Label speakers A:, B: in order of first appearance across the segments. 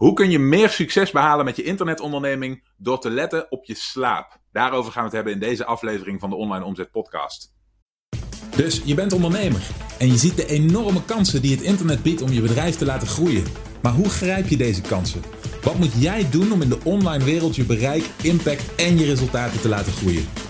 A: Hoe kun je meer succes behalen met je internetonderneming door te letten op je slaap? Daarover gaan we het hebben in deze aflevering van de Online Omzet Podcast.
B: Dus je bent ondernemer en je ziet de enorme kansen die het internet biedt om je bedrijf te laten groeien. Maar hoe grijp je deze kansen? Wat moet jij doen om in de online wereld je bereik, impact en je resultaten te laten groeien?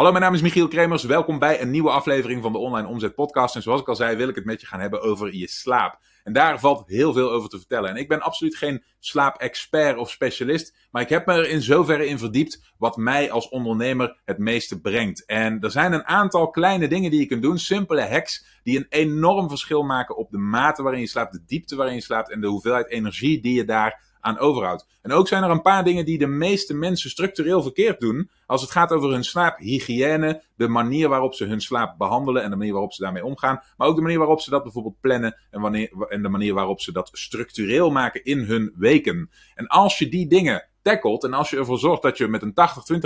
A: Hallo, mijn naam is Michiel Kremers. Welkom bij een nieuwe aflevering van de Online Omzet Podcast. En zoals ik al zei, wil ik het met je gaan hebben over je slaap. En daar valt heel veel over te vertellen. En ik ben absoluut geen slaapexpert of specialist, maar ik heb me er in zoverre in verdiept wat mij als ondernemer het meeste brengt. En er zijn een aantal kleine dingen die je kunt doen, simpele hacks, die een enorm verschil maken op de mate waarin je slaapt, de diepte waarin je slaapt en de hoeveelheid energie die je daar aan overhoudt. En ook zijn er een paar dingen die de meeste mensen structureel verkeerd doen als het gaat over hun slaaphygiëne, de manier waarop ze hun slaap behandelen en de manier waarop ze daarmee omgaan, maar ook de manier waarop ze dat bijvoorbeeld plannen en, wanneer, en de manier waarop ze dat structureel maken in hun weken. En als je die dingen en als je ervoor zorgt dat je met een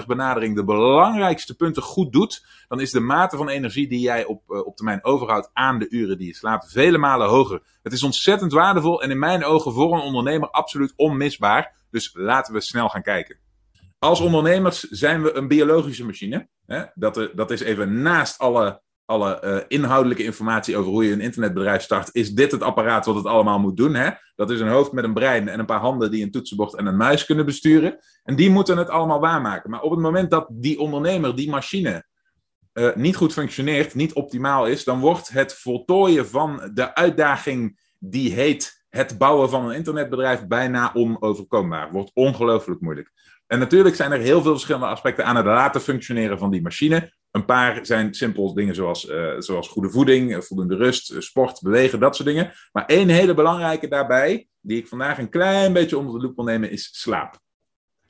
A: 80-20 benadering de belangrijkste punten goed doet, dan is de mate van energie die jij op, uh, op termijn overhoudt aan de uren die je slaapt vele malen hoger. Het is ontzettend waardevol en in mijn ogen voor een ondernemer absoluut onmisbaar. Dus laten we snel gaan kijken. Als ondernemers zijn we een biologische machine. Hè? Dat, dat is even naast alle alle uh, inhoudelijke informatie over hoe je een internetbedrijf start, is dit het apparaat wat het allemaal moet doen. Hè? Dat is een hoofd met een brein en een paar handen die een toetsenbord en een muis kunnen besturen. En die moeten het allemaal waarmaken. Maar op het moment dat die ondernemer, die machine, uh, niet goed functioneert, niet optimaal is, dan wordt het voltooien van de uitdaging die heet het bouwen van een internetbedrijf bijna onoverkombaar. Wordt ongelooflijk moeilijk. En natuurlijk zijn er heel veel verschillende aspecten aan het laten functioneren van die machine. Een paar zijn simpel dingen zoals, uh, zoals goede voeding, eh, voldoende rust, eh, sport, bewegen, dat soort dingen. Maar één hele belangrijke daarbij, die ik vandaag een klein beetje onder de loep wil nemen, is slaap.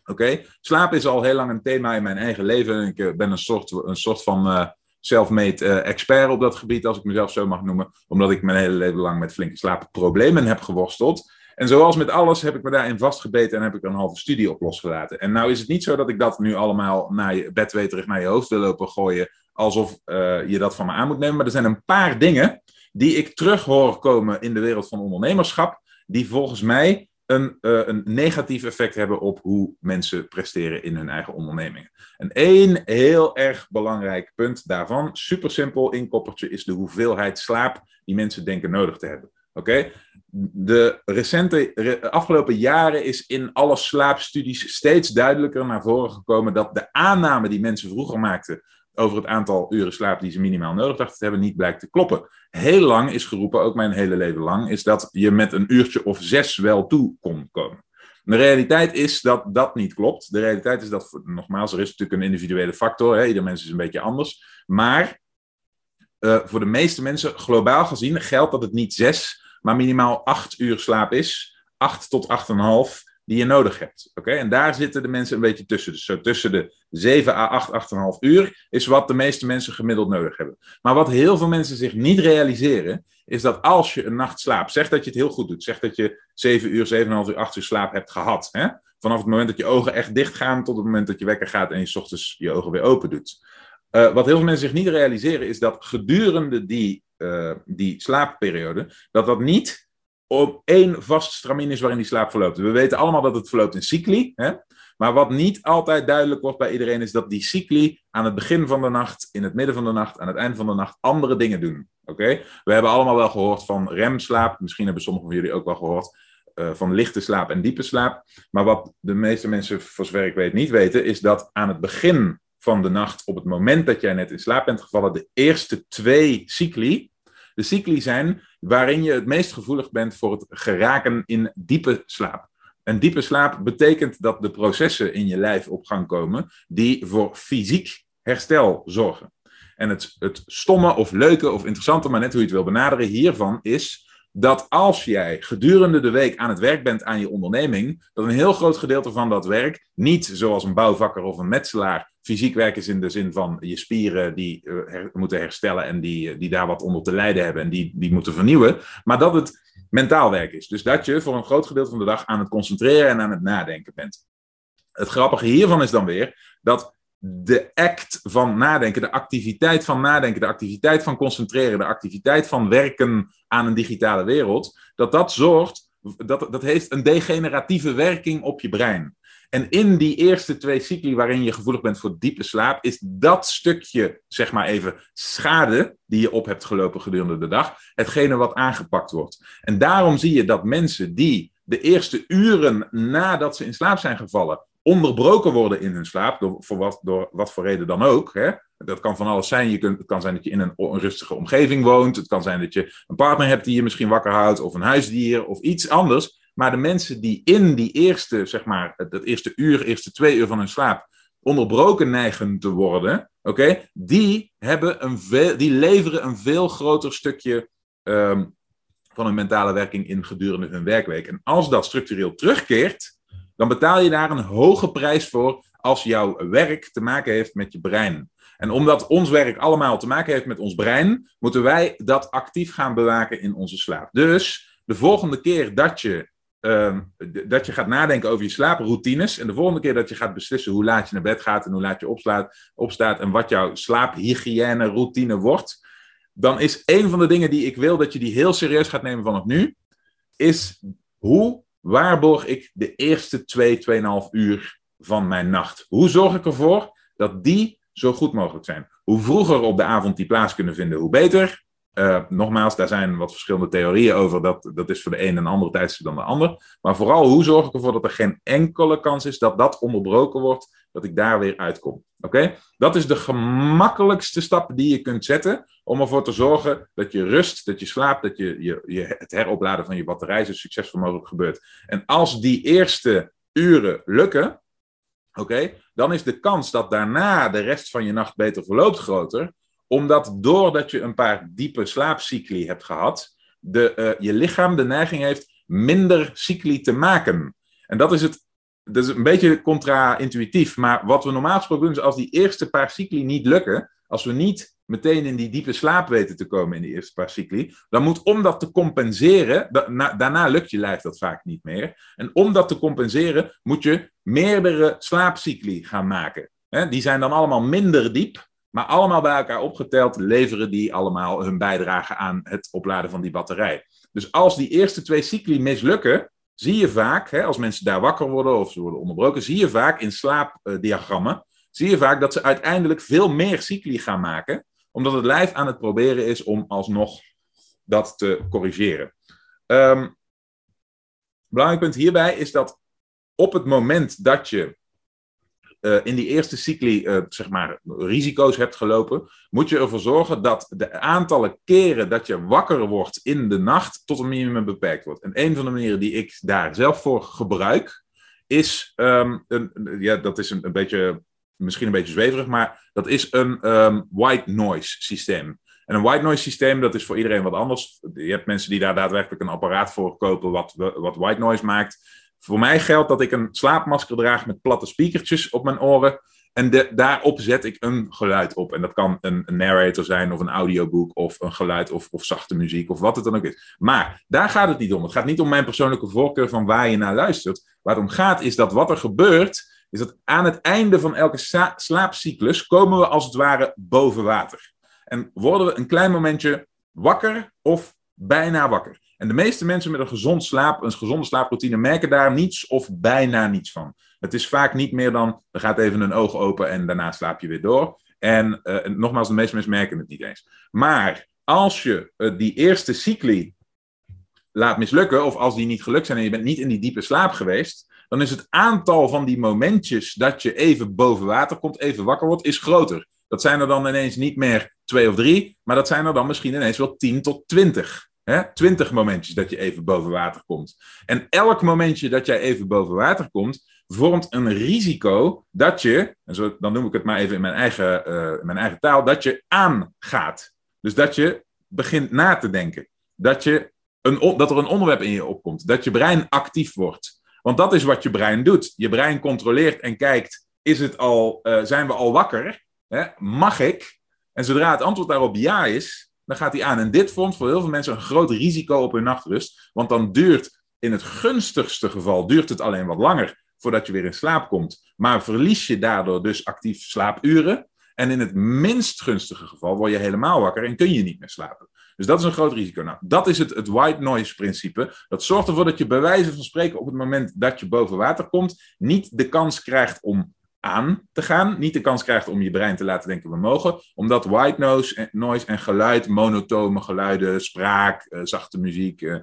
A: Oké, slaap is al heel lang een thema in mijn eigen leven. Ik ben een soort, een soort van uh, self-made expert op dat gebied, als ik mezelf zo mag noemen. Omdat ik mijn hele leven lang met flinke slaapproblemen heb geworsteld. En zoals met alles heb ik me daarin vastgebeten en heb ik een halve studie op losgelaten. En nou is het niet zo dat ik dat nu allemaal naar je bedweterig naar je hoofd wil lopen gooien, alsof uh, je dat van me aan moet nemen. Maar er zijn een paar dingen die ik terug hoor komen in de wereld van ondernemerschap, die volgens mij een, uh, een negatief effect hebben op hoe mensen presteren in hun eigen ondernemingen. En één heel erg belangrijk punt daarvan, super simpel inkoppertje, is de hoeveelheid slaap die mensen denken nodig te hebben. Oké? De recente, re, afgelopen jaren is in alle slaapstudies steeds duidelijker naar voren gekomen dat de aanname die mensen vroeger maakten over het aantal uren slaap die ze minimaal nodig dachten te hebben, niet blijkt te kloppen. Heel lang is geroepen, ook mijn hele leven lang, is dat je met een uurtje of zes wel toe kon komen. De realiteit is dat dat niet klopt. De realiteit is dat, nogmaals, er is natuurlijk een individuele factor. Hè? Ieder mens is een beetje anders. Maar uh, voor de meeste mensen, globaal gezien, geldt dat het niet zes, maar minimaal 8 uur slaap is. 8 tot 8,5 die je nodig hebt. Oké, En daar zitten de mensen een beetje tussen. Dus tussen de 7 à 8, 8,5 uur is wat de meeste mensen gemiddeld nodig hebben. Maar wat heel veel mensen zich niet realiseren, is dat als je een nacht slaapt, zeg dat je het heel goed doet, zeg dat je 7 uur, 7,5 uur, 8 uur slaap hebt gehad. Hè? Vanaf het moment dat je ogen echt dicht gaan tot het moment dat je wekker gaat en je ochtends je ogen weer open doet. Uh, wat heel veel mensen zich niet realiseren, is dat gedurende die uh, die slaapperiode, dat dat niet op één vast stramien is waarin die slaap verloopt. We weten allemaal dat het verloopt in cycli, hè? maar wat niet altijd duidelijk wordt bij iedereen is dat die cycli aan het begin van de nacht, in het midden van de nacht, aan het eind van de nacht andere dingen doen. Oké? We hebben allemaal wel gehoord van remslaap, misschien hebben sommigen van jullie ook wel gehoord. Uh, van lichte slaap en diepe slaap. Maar wat de meeste mensen, voor zover ik weet, niet weten, is dat aan het begin van de nacht, op het moment dat jij net in slaap bent gevallen, de eerste twee cycli, de cycli zijn waarin je het meest gevoelig bent voor het geraken in diepe slaap. En diepe slaap betekent dat de processen in je lijf op gang komen die voor fysiek herstel zorgen. En het, het stomme of leuke of interessante, maar net hoe je het wil benaderen hiervan, is dat als jij gedurende de week aan het werk bent aan je onderneming, dat een heel groot gedeelte van dat werk niet zoals een bouwvakker of een metselaar fysiek werk is in de zin van je spieren die her, moeten herstellen en die, die daar wat onder te lijden hebben en die, die moeten vernieuwen, maar dat het mentaal werk is. Dus dat je voor een groot gedeelte van de dag aan het concentreren en aan het nadenken bent. Het grappige hiervan is dan weer dat de act van nadenken, de activiteit van nadenken, de activiteit van concentreren, de activiteit van werken aan een digitale wereld, dat dat zorgt, dat, dat heeft een degeneratieve werking op je brein. En in die eerste twee cycli waarin je gevoelig bent voor diepe slaap, is dat stukje, zeg maar even, schade die je op hebt gelopen gedurende de dag, hetgene wat aangepakt wordt. En daarom zie je dat mensen die de eerste uren nadat ze in slaap zijn gevallen, onderbroken worden in hun slaap, door, voor wat, door wat voor reden dan ook. Hè? Dat kan van alles zijn. Je kunt, het kan zijn dat je in een onrustige omgeving woont. Het kan zijn dat je een partner hebt die je misschien wakker houdt, of een huisdier, of iets anders. Maar de mensen die in die eerste, zeg maar, dat eerste uur, eerste twee uur van hun slaap onderbroken neigen te worden, oké, die, hebben een veel, die leveren een veel groter stukje ehm, van hun mentale werking in gedurende hun werkweek. En als dat structureel terugkeert, dan betaal je daar een hoge prijs voor als jouw werk te maken heeft met je brein. En omdat ons werk allemaal te maken heeft met ons brein, moeten wij dat actief gaan bewaken in onze slaap. Dus de volgende keer dat je Ehm, dat je gaat nadenken over je slaaproutines. En de volgende keer dat je gaat beslissen hoe laat je naar bed gaat en hoe laat je opstaat en wat jouw slaaphygiëne routine wordt. Dan is een van de dingen die ik wil dat je die heel serieus gaat nemen vanaf nu, is hoe waarborg ik de eerste 2, 2,5 uur van mijn nacht? Hoe zorg ik ervoor dat die zo goed mogelijk zijn? Hoe vroeger op de avond die plaats kunnen vinden, hoe beter. Uh, nogmaals, daar zijn wat verschillende theorieën over. Dat, dat is voor de een een andere tijdstip dan de ander. Maar vooral, hoe zorg ik ervoor dat er geen enkele kans is dat dat onderbroken wordt, dat ik daar weer uitkom? Oké? Dat is de gemakkelijkste stap die je kunt zetten om ervoor te zorgen dat je rust, dat je slaapt, dat je, je, je het heropladen van je batterij zo succesvol mogelijk gebeurt. En als die eerste uren lukken, oké, dan is de kans dat daarna de rest van je nacht beter verloopt groter omdat doordat je een paar diepe slaapcycli hebt gehad, de, uh, je lichaam de neiging heeft minder cycli te maken. En dat is het. Dat is een beetje contra-intuïtief, maar wat we normaal gesproken doen is als die eerste paar cycli niet lukken, als we niet meteen in die diepe slaap weten te komen in die eerste paar cycli, dan moet om dat te compenseren, daarna lukt je lijf dat vaak niet meer, en om dat te compenseren moet je meerdere slaapcycli gaan maken. die zijn dan allemaal minder diep, maar allemaal bij elkaar opgeteld leveren die allemaal hun bijdrage aan het opladen van die batterij. Dus als die eerste twee cycli mislukken, zie je vaak, hè, als mensen daar wakker worden of ze worden onderbroken, zie je vaak in slaapdiagrammen, zie je vaak dat ze uiteindelijk veel meer cycli gaan maken, omdat het lijf aan het proberen is om alsnog dat te corrigeren. Um, belangrijk punt hierbij is dat op het moment dat je uh, in die eerste cycli uh, zeg maar, risico's hebt gelopen, moet je ervoor zorgen dat de aantallen keren dat je wakker wordt in de nacht tot een minimum beperkt wordt. En een van de manieren die ik daar zelf voor gebruik, is, um, een, ja, dat is een, een, beetje, misschien een beetje zweverig, maar dat is een um, white noise systeem. En een white noise systeem, dat is voor iedereen wat anders. Je hebt mensen die daar daadwerkelijk een apparaat voor kopen wat, wat white noise maakt. Voor mij geldt dat ik een slaapmasker draag met platte speakertjes op mijn oren. En daarop zet ik een geluid op. En dat kan een, een, narrator zijn, of een audioboek, of een geluid, of, of zachte muziek, of wat het dan ook is. Maar daar gaat het niet om. Het gaat niet om mijn persoonlijke voorkeur van waar je naar luistert. Waar het om gaat is dat wat er gebeurt, is dat aan het einde van elke slaapcyclus komen we als het ware boven water. En worden we een klein momentje wakker of bijna wakker. En de meeste mensen met een, gezond slaap, een gezonde slaaproutine merken daar niets of bijna niets van. Het is vaak niet meer dan, er gaat even een oog open en daarna slaap je weer door. En uh, nogmaals, de meeste mensen merken het niet eens. Maar als je uh, die eerste cycli laat mislukken, of als die niet gelukt zijn en je bent niet in die diepe slaap geweest, dan is het aantal van die momentjes dat je even boven water komt, even wakker wordt, is groter. Dat zijn er dan ineens niet meer twee of drie, maar dat zijn er dan misschien ineens wel tien tot twintig. Twintig momentjes dat je even boven water komt. En elk momentje dat jij even boven water komt, vormt een risico dat je, en zo, dan noem ik het maar even in mijn eigen, uh, mijn eigen taal, dat je aangaat. Dus dat je begint na te denken. Dat, je een, dat er een onderwerp in je opkomt. Dat je brein actief wordt. Want dat is wat je brein doet. Je brein controleert en kijkt, is het al, uh, zijn we al wakker? Hè? Mag ik? En zodra het antwoord daarop ja is, dan gaat hij aan. En dit vormt voor heel veel mensen een groot risico op hun nachtrust. Want dan duurt in het gunstigste geval duurt het alleen wat langer voordat je weer in slaap komt. Maar verlies je daardoor dus actief slaapuren. En in het minst gunstige geval word je helemaal wakker en kun je niet meer slapen. Dus dat is een groot risico. Nou, dat is het, het white noise principe. Dat zorgt ervoor dat je bij wijze van spreken op het moment dat je boven water komt, niet de kans krijgt om aan te gaan. Niet de kans krijgt om je brein te laten denken we mogen. Omdat white noise, noise en geluid, monotone geluiden, spraak, uh, zachte muziek, uh,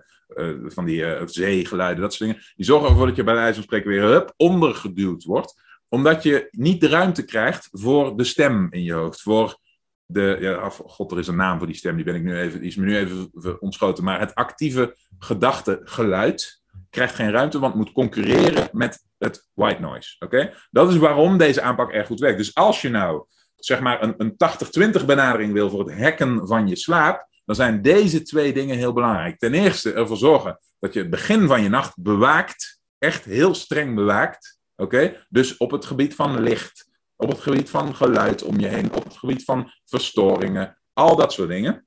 A: van die zeegeluiden, dat soort dingen. Die zorgen ervoor dat je bij wijze van spreken weer hup, ondergeduwd wordt. Omdat je niet de ruimte krijgt voor de stem in je hoofd. Voor de, ja, god, er is een naam voor die stem, die, ben ik nu even, die is me nu even ontschoten. Maar het actieve gedachte geluid krijgt geen ruimte, want moet concurreren met het white noise. Oké? Dat is waarom deze aanpak erg goed werkt. Dus als je nou zeg maar een, een 80-20 benadering wil voor het hacken van je slaap, dan zijn deze twee dingen heel belangrijk. Ten eerste ervoor zorgen dat je het begin van je nacht bewaakt, echt heel streng bewaakt. Oké? Dus op het gebied van licht, op het gebied van geluid om je heen, op het gebied van verstoringen, al dat soort dingen.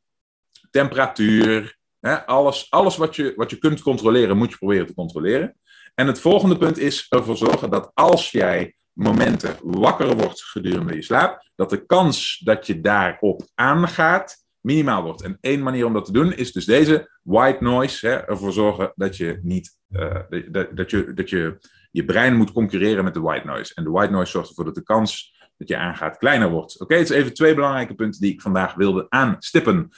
A: Temperatuur, alles, alles wat, je, wat je kunt controleren, moet je proberen te controleren. En het volgende punt is ervoor zorgen dat als jij momenten wakker wordt gedurende je slaap, dat de kans dat je daarop aangaat minimaal wordt. En één manier om dat te doen is dus deze white noise. Hè, ervoor zorgen dat je niet uh, dat, dat, je, dat je je brein moet concurreren met de white noise. En de white noise zorgt ervoor dat de kans dat je aangaat kleiner wordt. Oké, het is even twee belangrijke punten die ik vandaag wilde aanstippen.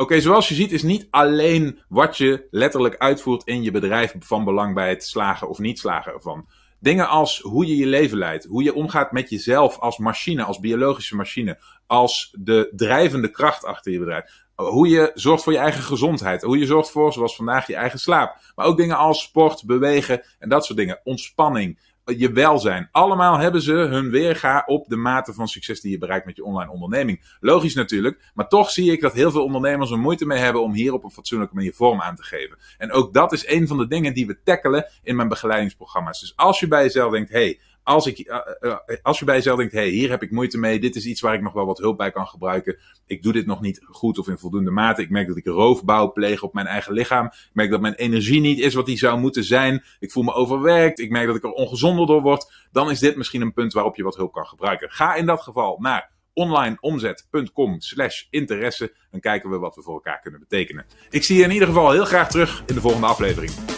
A: Oké, zoals je ziet is niet alleen wat je letterlijk uitvoert in je bedrijf van belang bij het slagen of niet slagen ervan. Dingen als hoe je je leven leidt, hoe je omgaat met jezelf als machine, als biologische machine, als de drijvende kracht achter je bedrijf. Hoe je zorgt voor je eigen gezondheid, hoe je zorgt voor, zoals vandaag, je eigen slaap. Maar ook dingen als sport, bewegen en dat soort dingen. Ontspanning, je welzijn. Allemaal hebben ze hun weerga op de mate van succes die je bereikt met je online onderneming. Logisch natuurlijk, maar toch zie ik dat heel veel ondernemers er moeite mee hebben om hier op een fatsoenlijke manier vorm aan te geven. En ook dat is een van de dingen die we tackelen in mijn begeleidingsprogramma's. Dus als je bij jezelf denkt, hey, als, ik, uh, uh, als je bij jezelf denkt, hey, hier heb ik moeite mee, dit is iets waar ik nog wel wat hulp bij kan gebruiken. Ik doe dit nog niet goed of in voldoende mate. Ik merk dat ik roofbouw pleeg op mijn eigen lichaam. Ik merk dat mijn energie niet is wat die zou moeten zijn. Ik voel me overwerkt. Ik merk dat ik er ongezonder door word. Dan is dit misschien een punt waarop je wat hulp kan gebruiken. Ga in dat geval naar onlineomzet.com slash interesse en kijken we wat we voor elkaar kunnen betekenen. Ik zie je in ieder geval heel graag terug in de volgende aflevering.